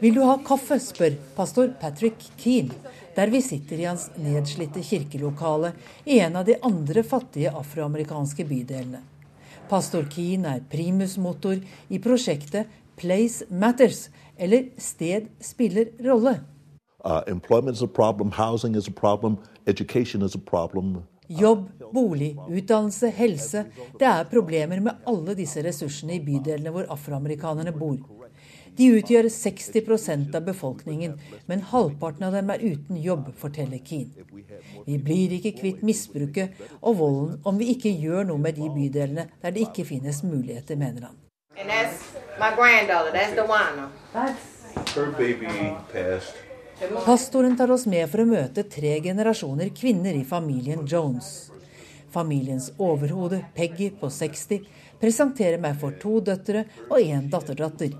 Vil du ha kaffe, spør pastor Patrick Keane, der vi sitter i hans nedslitte kirkelokale i en av de andre fattige afroamerikanske bydelene. Pastor Keane er primusmotor i prosjektet Place Matters, eller Sted spiller rolle. Uh, employment is a problem, housing is a problem, education is a problem, Jobb, bolig, utdannelse, helse. Det er problemer med alle disse ressursene i bydelene hvor afroamerikanerne bor. De utgjør 60% av befolkningen, men halvparten av dem er uten jobb, forteller Keane. Vi blir ikke kvitt misbruket og volden om vi ikke gjør noe med de bydelene der det ikke finnes muligheter, mener han. Her baby passed Pastoren tar oss med for å møte tre generasjoner kvinner i familien Jones. Familiens overhode, Peggy på 60, presenterer meg for to døtre og én datterdatter.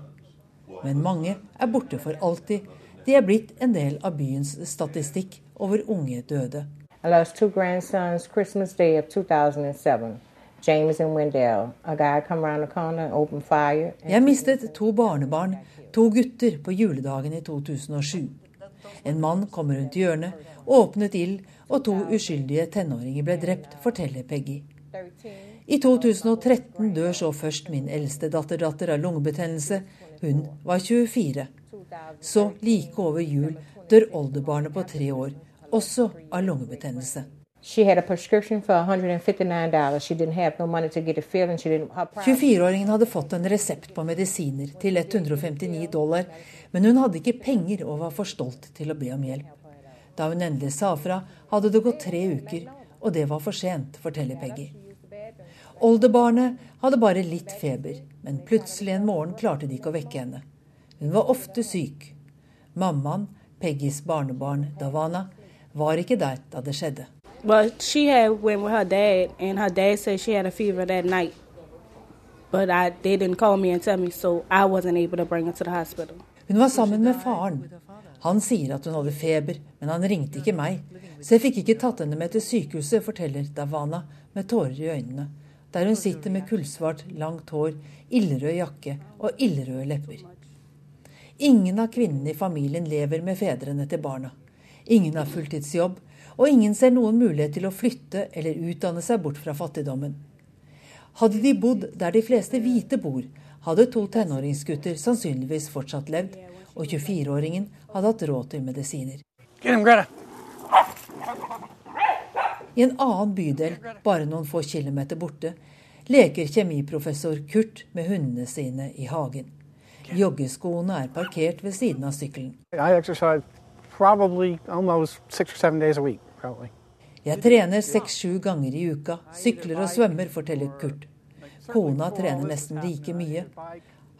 Men mange er borte for alltid. De er blitt en del av byens statistikk over unge døde. I lost two grandsons Christmas Day of 2007. James and Wendell. A guy come around the corner and opened fire. Jeg mistet to barnebarn, to gutter, på juledagen i 2007. En mann kom rundt hjørnet, åpnet ild, og to uskyldige tenåringer ble drept, forteller Peggy. I 2013 dør så først min eldste datterdatter av lungebetennelse. Hun var 24. Så like over jul dør oldebarnet på tre år, også av lungebetennelse. 24-åringen hadde fått en resept på medisiner til 159 dollar, men hun hadde ikke penger og var for stolt til å be om hjelp. Da hun endelig sa fra, hadde det gått tre uker, og det var for sent, forteller Peggy. Oldebarnet hadde bare litt feber. Men plutselig en morgen klarte de ikke å vekke henne. Hun var ofte syk. Mammaen, Peggys barnebarn Davana, var ikke der da det skjedde. Well, she had went with her dad, and her dad said she had a fever that night. But I, they didn't call me and tell me, so I wasn't able to bring her to the hospital. Hun var sammen med faren. Han sier at hun hadde feber, men han ringte ikke meg. Så jeg fikk ikke tatt henne med til sykehuset, forteller Davana med tårer i øynene, der hun sitter med kullsvart, langt hår, ildrød jakke og ildrøde lepper. Ingen av kvinnene i familien lever med fedrene til barna. Ingen har fulltidsjobb, og ingen ser noen mulighet til å flytte eller utdanne seg bort fra fattigdommen. Hadde de bodd der de fleste hvite bor, hadde to tenåringsgutter sannsynligvis fortsatt levd, og 24-åringen hadde hatt råd til medisiner. I en annen bydel, bare noen få kilometer borte, leker kjemiprofessor Kurt med hundene sine i hagen. Joggeskoene er parkert ved siden av sykkelen. Jeg trener seks-sju ganger i uka, sykler og svømmer, forteller Kurt. Kona trener nesten like mye.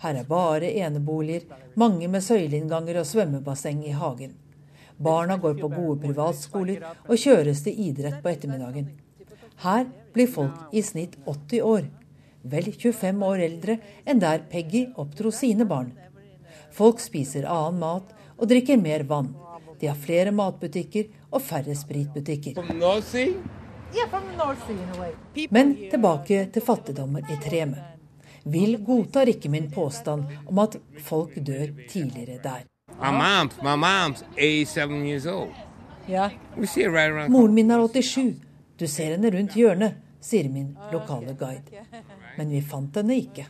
Her er bare eneboliger, mange med søyleinnganger og svømmebasseng i hagen. Barna går på gode privatskoler og kjøres til idrett på ettermiddagen. Her blir folk i snitt 80 år vel 25 år eldre enn der Peggy oppdro sine barn. Folk spiser annen mat og drikker mer vann. De har flere matbutikker og færre spritbutikker. Men tilbake til fattigdommen i Treme. Will godtar ikke min påstand om at folk dør tidligere der. Moren min er 87. Du ser henne rundt hjørnet, sier min lokale guide men vi fant henne ikke.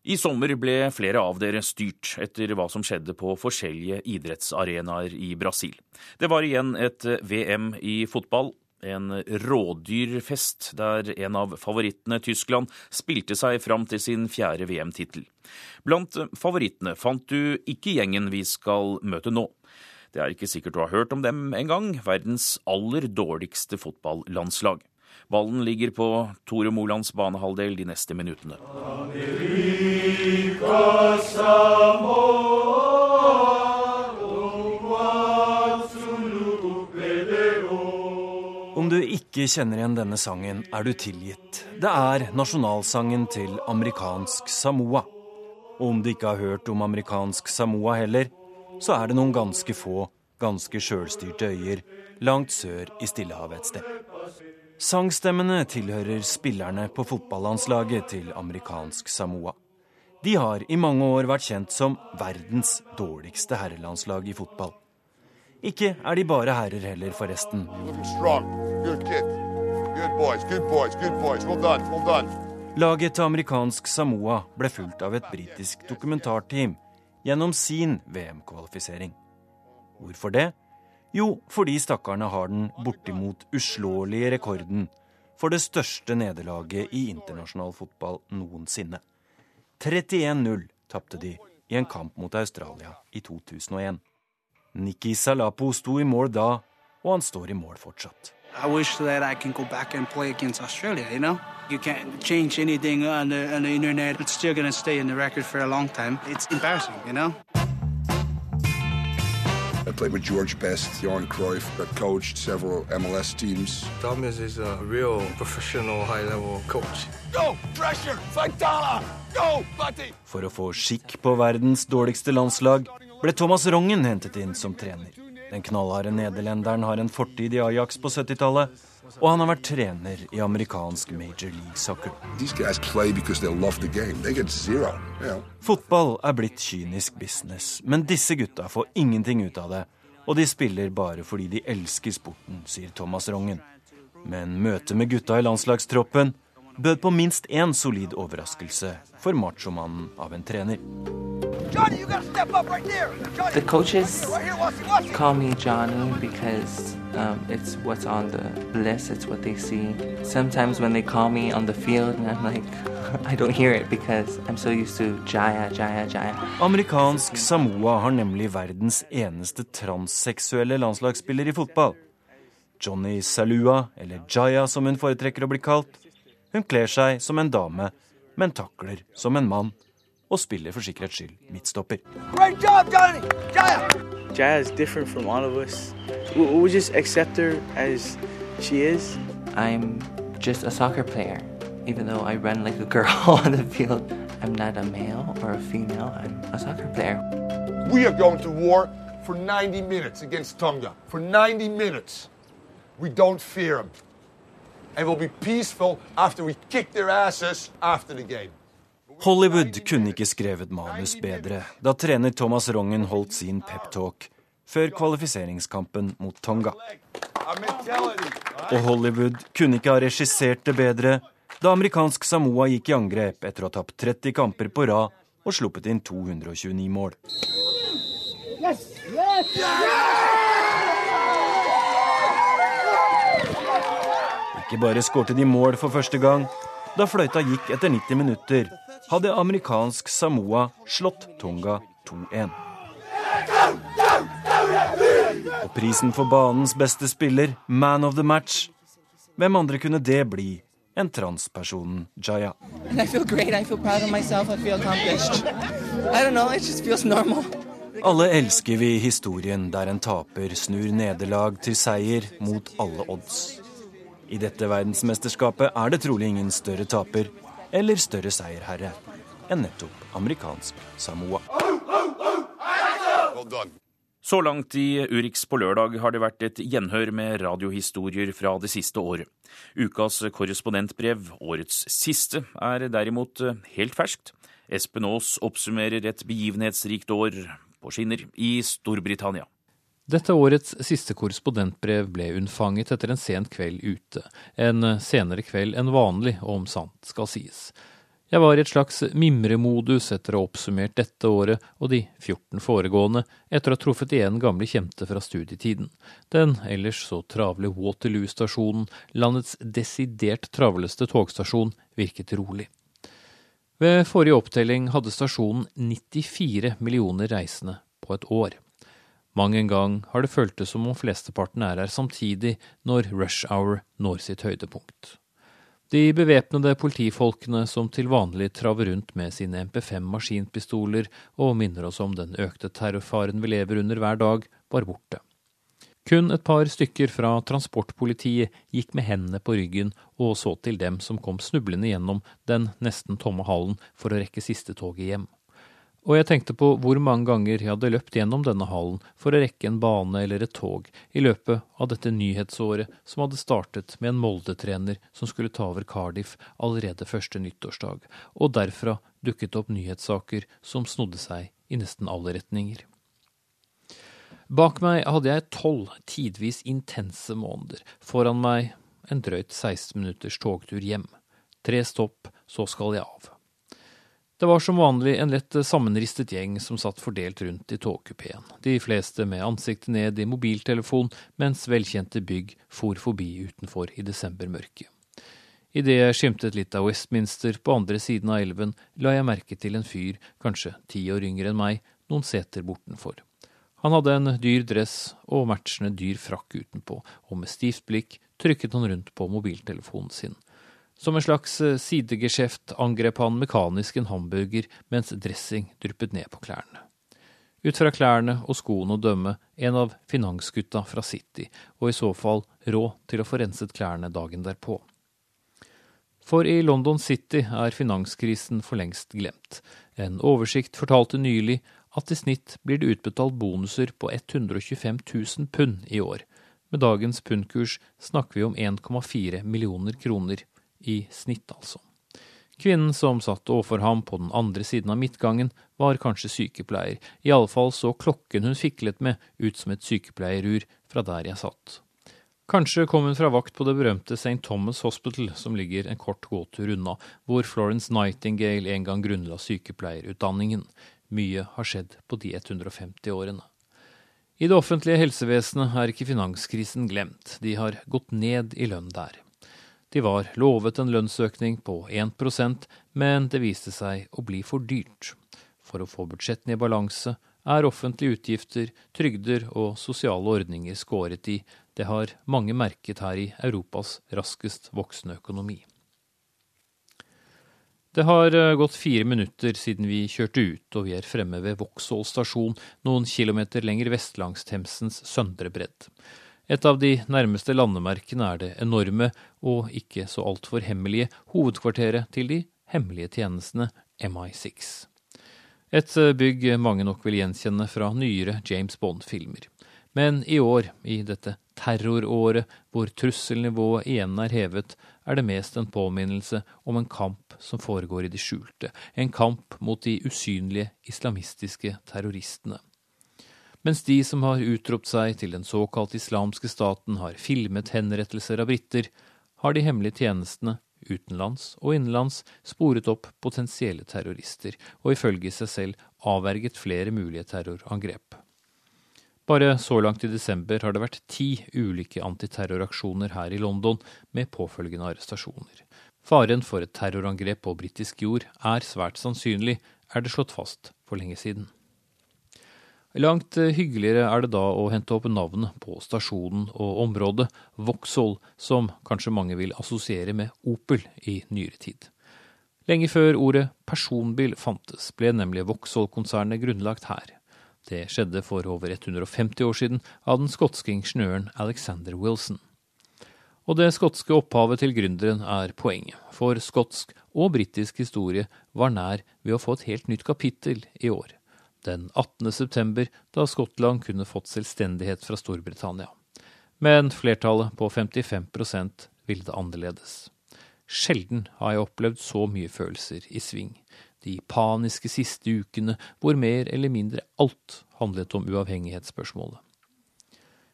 I sommer ble flere av dere styrt etter hva som skjedde på forskjellige idrettsarenaer i Brasil. Det var igjen et VM i fotball. En rådyrfest der en av favorittene, Tyskland, spilte seg fram til sin fjerde VM-tittel. Blant favorittene fant du ikke gjengen vi skal møte nå. Det er ikke sikkert du har hørt om dem engang, verdens aller dårligste fotballandslag. Ballen ligger på Tore Molands banehalvdel de neste minuttene. Om du ikke kjenner igjen denne sangen, er du tilgitt. Det er nasjonalsangen til amerikansk Samoa. Og om du ikke har hørt om amerikansk Samoa heller, så er det noen ganske få, ganske sjølstyrte øyer langt sør i Stillehavet et sted. Sangstemmene tilhører spillerne på fotballandslaget til amerikansk Samoa. De har i mange år vært kjent som verdens dårligste herrelandslag i fotball. Ikke er de bare herrer heller, forresten. Laget til amerikansk Samoa ble fulgt av et britisk dokumentarteam gjennom sin VM-kvalifisering. Hvorfor det? Jo, fordi stakkarene har den bortimot uslåelige rekorden for det største nederlaget i internasjonal fotball noensinne. 31-0 tapte de i en kamp mot Australia i 2001. Nikki Salapo sto i mål da, og han står i mål fortsatt. I wish that I can go back and play against Australia, you know? You can't change anything on the, on the internet. It's still going to stay in the record for a long time. It's you know? Played with George Best, Johan Cruyff, but coached several MLS teams. Thomas is a real professional high-level coach. Go, pressure, Fightala! Go, Buddy! For å få skikk på verdens dårligste landslag ble Thomas Rongen hentet inn som trener. Den knallharde nederlenderen har en fortid i Ajax på 70-tallet, og han har vært trener i amerikansk major league soccer. Fotball er blitt kynisk business, men disse gutta får ingenting ut av det. Og de spiller bare fordi de elsker sporten, sier Thomas Rongen. Men møtet med gutta i landslagstroppen bød på minst én solid overraskelse for machomannen av en trener. Johnny, right the coaches call me Johnny because um, it's what's on the list, it's what they see. Sometimes when they call me on the field, I'm like, I don't hear it because I'm so used to Jaya, Jaya, Jaya. Amerikansk Samoa har nemlig verdens eneste transseksuelle landslagsspiller i fotball. Johnny Salua, eller Jaya som hun foretrekker å bli kalt. Hun kler seg som en dame men takler som en mann og spiller for sikkerhets skyld midtstopper. Jaya is different from all of us. We, we just accept her as she is. I'm just a soccer player. Even though I run like a girl on the field, I'm not a male or a female. I'm a soccer player. We are going to war for 90 minutes against Tonga. For 90 minutes. We don't fear them. And will be peaceful after we kick their asses after the game. Hollywood kunne ikke skrevet manus bedre da trener Thomas Rongen holdt sin peptalk før kvalifiseringskampen mot Tonga. Og Hollywood kunne ikke ha regissert det bedre da amerikansk Samoa gikk i angrep etter å ha tapt 30 kamper på rad og sluppet inn 229 mål. Yes! Yes, yes, Ikke bare skårte de mål for første gang. Da fløyta gikk etter 90 minutter, hadde amerikansk Samoa slått Tonga 2-1. Og prisen for banens beste spiller, man of the match, hvem andre kunne det bli enn transpersonen Jaya? Alle elsker vi historien der en taper snur nederlag til seier mot alle odds. I dette verdensmesterskapet er det trolig ingen større taper eller større seierherre enn nettopp amerikansk Samoa. Så langt i Urix på lørdag har det vært et gjenhør med radiohistorier fra det siste året. Ukas korrespondentbrev, årets siste, er derimot helt ferskt. Espen Aas oppsummerer et begivenhetsrikt år på skinner i Storbritannia. Dette årets siste korrespondentbrev ble unnfanget etter en sen kveld ute. En senere kveld enn vanlig, om sant skal sies. Jeg var i et slags mimremodus etter å ha oppsummert dette året og de 14 foregående, etter å ha truffet igjen gamle kjente fra studietiden. Den ellers så travle Waterloo-stasjonen, landets desidert travleste togstasjon, virket rolig. Ved forrige opptelling hadde stasjonen 94 millioner reisende på et år. Mang en gang har det føltes som om flesteparten er her samtidig når rush hour når sitt høydepunkt. De bevæpnede politifolkene som til vanlig traver rundt med sine MP5 maskinpistoler og minner oss om den økte terrorfaren vi lever under hver dag, var borte. Kun et par stykker fra transportpolitiet gikk med hendene på ryggen og så til dem som kom snublende gjennom den nesten tomme hallen for å rekke siste toget hjem og jeg tenkte på hvor mange ganger jeg hadde løpt gjennom denne hallen for å rekke en bane eller et tog i løpet av dette nyhetsåret som hadde startet med en Molde-trener som skulle ta over Cardiff allerede første nyttårsdag, og derfra dukket opp nyhetssaker som snodde seg i nesten alle retninger. Bak meg hadde jeg tolv tidvis intense måneder, foran meg en drøyt 16 minutters togtur hjem. Tre stopp, så skal jeg av. Det var som vanlig en lett sammenristet gjeng som satt fordelt rundt i togkupeen, de fleste med ansiktet ned i mobiltelefon mens velkjente bygg for forbi utenfor i desembermørket. Idet jeg skimtet litt av Westminster på andre siden av elven, la jeg merke til en fyr, kanskje ti år yngre enn meg, noen seter bortenfor. Han hadde en dyr dress og matchende dyr frakk utenpå, og med stivt blikk trykket han rundt på mobiltelefonen sin. Som en slags eh, sidegeskjeft angrep han mekanisk en hamburger mens dressing dryppet ned på klærne. Ut fra klærne og skoene å dømme en av finansgutta fra City, og i så fall råd til å få renset klærne dagen derpå. For i London City er finanskrisen for lengst glemt. En oversikt fortalte nylig at i snitt blir det utbetalt bonuser på 125 000 pund i år. Med dagens pundkurs snakker vi om 1,4 millioner kroner i snitt, altså. Kvinnen som satt overfor ham på den andre siden av midtgangen, var kanskje sykepleier, i alle fall så klokken hun fiklet med ut som et sykepleierur fra der jeg satt. Kanskje kom hun fra vakt på det berømte St. Thomas Hospital, som ligger en kort gåtur unna, hvor Florence Nightingale en gang grunnla sykepleierutdanningen. Mye har skjedd på de 150 årene. I det offentlige helsevesenet er ikke finanskrisen glemt, de har gått ned i lønn der. De var lovet en lønnsøkning på 1% men det viste seg å bli for dyrt. For å få budsjettene i balanse er offentlige utgifter, trygder og sosiale ordninger skåret i. Det har mange merket her i Europas raskest voksende økonomi. Det har eh, gått fire minutter siden vi kjørte ut, og vi er fremme ved Vauxhall stasjon, noen kilometer lenger vest langs Themsens søndre bredd. Et av de nærmeste landemerkene er det enorme og ikke så altfor hemmelige hovedkvarteret til de hemmelige tjenestene MI6. Et eh, bygg mange nok vil gjenkjenne fra nyere James Bond-filmer. Men i år, i dette terroråret hvor trusselnivået igjen er hevet, er det mest en påminnelse om en kamp som foregår i det skjulte, en kamp mot de usynlige islamistiske terroristene. Mens de som har utropt seg til den såkalt islamske staten, har filmet henrettelser av briter, har de hemmelige tjenestene, utenlands og innenlands, sporet opp potensielle terrorister, og ifølge seg selv avverget flere mulige terrorangrep. Bare så langt i desember har det vært ti ulike antiterroraksjoner her i London, med påfølgende arrestasjoner. Faren for et terrorangrep på britisk jord er svært sannsynlig, er det slått fast for lenge siden. Langt hyggeligere er det da å hente opp navnet på stasjonen og området, Vauxhall, som kanskje mange vil assosiere med Opel i nyere tid. Lenge før ordet personbil fantes, ble nemlig Vauxhall-konsernet grunnlagt her. Det skjedde for over 150 år siden av den skotske ingeniøren Alexander Wilson. Og det skotske opphavet til gründeren er poenget, for skotsk og britisk historie var nær ved å få et helt nytt kapittel i år, den 18. september, da Skottland kunne fått selvstendighet fra Storbritannia. Men flertallet på 55 ville det annerledes. Sjelden har jeg opplevd så mye følelser i sving de paniske siste ukene hvor mer eller mindre alt handlet om uavhengighetsspørsmålet.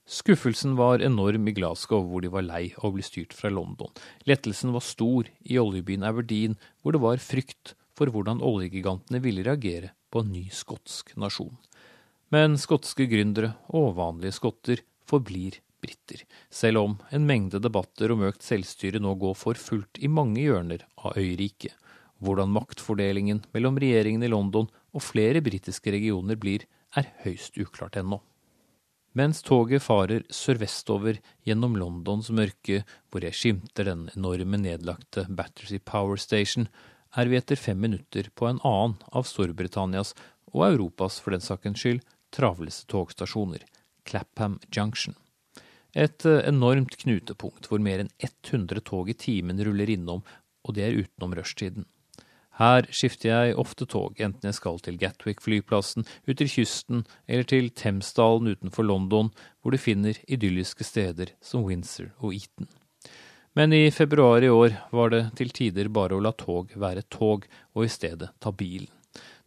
Skuffelsen var enorm i Glasgow, hvor de var lei av å bli styrt fra London. Lettelsen var stor i oljebyen Aberdeen, hvor det var frykt for hvordan oljegigantene ville reagere på en ny skotsk nasjon. Men skotske gründere og vanlige skotter forblir briter, selv om en mengde debatter om økt selvstyre nå går for fullt i mange hjørner av øyriket. Hvordan maktfordelingen mellom regjeringen i London og flere britiske regioner blir, er høyst uklart ennå. Mens toget farer sørvestover gjennom Londons mørke, hvor jeg skimter den enorme nedlagte Battersea Power Station, er vi etter fem minutter på en annen av Storbritannias, og Europas for den sakens skyld, travleste togstasjoner, Clapham Junction. Et eh, enormt knutepunkt hvor mer enn 100 tog i timen ruller innom, og det er utenom rushtiden. Her skifter jeg ofte tog, enten jeg skal til Gatwick-flyplassen, ut til kysten eller til Thamesdalen utenfor London, hvor du finner idylliske steder som Windsor og Eton. Men i februar i år var det til tider bare å la tog være tog, og i stedet ta bilen.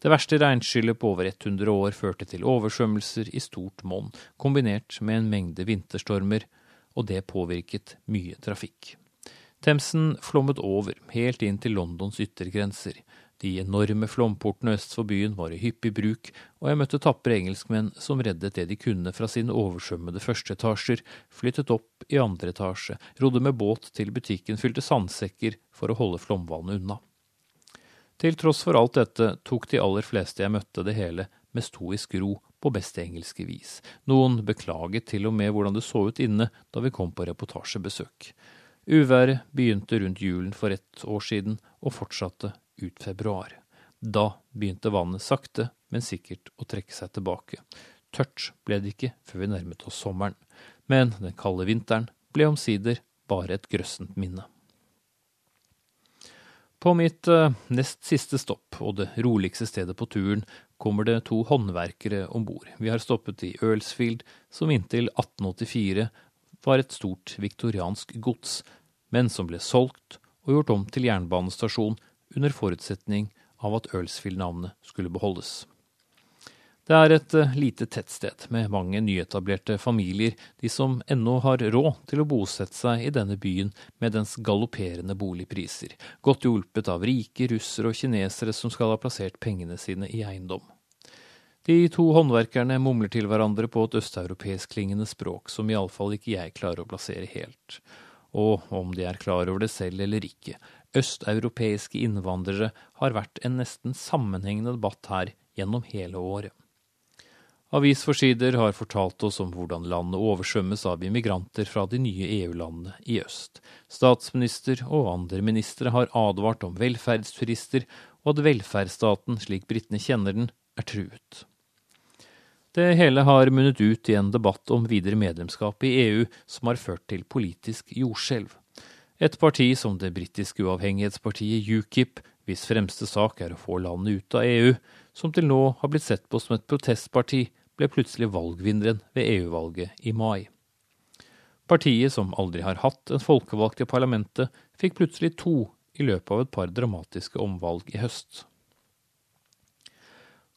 Det verste regnskyllet på over 100 år førte til oversvømmelser i stort monn, kombinert med en mengde vinterstormer, og det påvirket mye trafikk. Themsen flommet over, helt inn til Londons yttergrenser. De enorme flomportene øst for byen var i hyppig bruk, og jeg møtte tapre engelskmenn som reddet det de kunne fra sine oversvømmede førsteetasjer, flyttet opp i andre etasje, rodde med båt til butikken fylte sandsekker for å holde flomvannet unna. Til tross for alt dette tok de aller fleste jeg møtte det hele med stoisk ro på beste engelske vis. Noen beklaget til og med hvordan det så ut inne da vi kom på reportasjebesøk. Uværet begynte rundt julen for ett år siden og fortsatte ut februar. Da begynte vannet sakte, men sikkert å trekke seg tilbake. Tørt ble det ikke før vi nærmet oss sommeren, men den kalde vinteren ble omsider bare et grøssent minne. På mitt uh, nest siste stopp, og det roligste stedet på turen, kommer det to håndverkere om bord. Vi har stoppet i Earlsfield, som inntil 1884 var et stort viktoriansk gods, men som ble solgt og gjort om til jernbanestasjon under forutsetning av at Ølsfield-navnet skulle beholdes. Det er et eh, lite tettsted med mange nyetablerte familier, de som ennå har råd til å bosette seg i denne byen med dens galopperende boligpriser, godt hjulpet av rike russere og kinesere som skal ha plassert pengene sine i eiendom. De to håndverkerne mumler til hverandre på et østeuropeisk-klingende språk som iallfall ikke jeg klarer å plassere helt og om de er klar over det selv eller ikke, østeuropeiske innvandrere har vært en nesten sammenhengende debatt her gjennom hele året. Avisforsider har fortalt oss om hvordan landet oversvømmes av immigranter fra de nye EU-landene i øst. Statsminister og andre ministre har advart om velferdsturister, og at velferdsstaten, slik britene kjenner den, er truet. Det hele har munnet ut i en debatt om videre medlemskap i EU, som har ført til politisk jordskjelv. Et parti som det britiske uavhengighetspartiet UKIP, hvis fremste sak er å få landet ut av EU, som til nå har blitt sett på som et protestparti, ble plutselig valgvinneren ved EU-valget i mai. Partiet, som aldri har hatt en folkevalgt i parlamentet, fikk plutselig to i løpet av et par dramatiske omvalg i høst.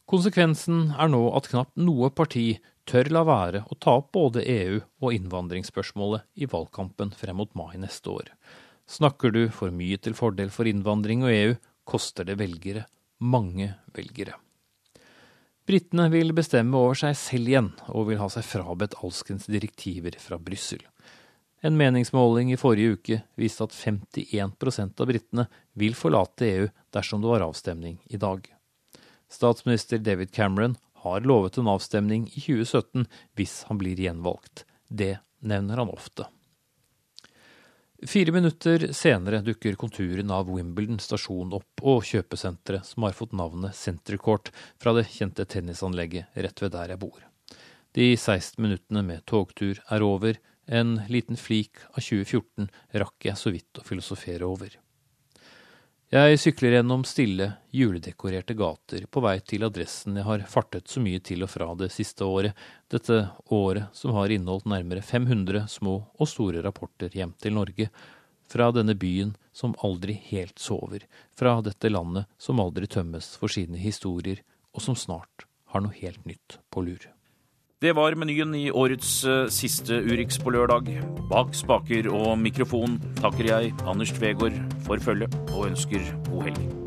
Konsekvensen er nå at knapt noe parti tør la være å ta opp både EU og innvandringsspørsmålet i valgkampen frem mot mai neste år. Snakker du for mye til fordel for innvandring og EU, koster det velgere. Mange velgere. Britene vil bestemme over seg selv igjen, og vil ha seg frabedt alskens direktiver fra Brussel. En meningsmåling i forrige uke viste at 51% av britene vil forlate EU dersom det var avstemning i dag. Statsminister David Cameron har lovet en avstemning i 2017 hvis han blir gjenvalgt. Det nevner han ofte. Fire minutter senere dukker konturen av Wimbledon stasjon opp og kjøpesenteret som har fått navnet Center Court fra det kjente tennisanlegget rett ved der jeg bor. De 16 minuttene med togtur er over, en liten flik av 2014 rakk jeg så vidt å filosofere over. Jeg sykler gjennom stille, juledekorerte gater på vei til adressen jeg har fartet så mye til og fra det siste året, dette året som har inneholdt nærmere 500 små og store rapporter hjem til Norge, fra denne byen som aldri helt sover, fra dette landet som aldri tømmes for sine historier, og som snart har noe helt nytt på lur. Det var menyen i årets uh, siste Urix på lørdag. Bak spaker og mikrofon takker jeg Anders Tvegård for følget og ønsker god helg.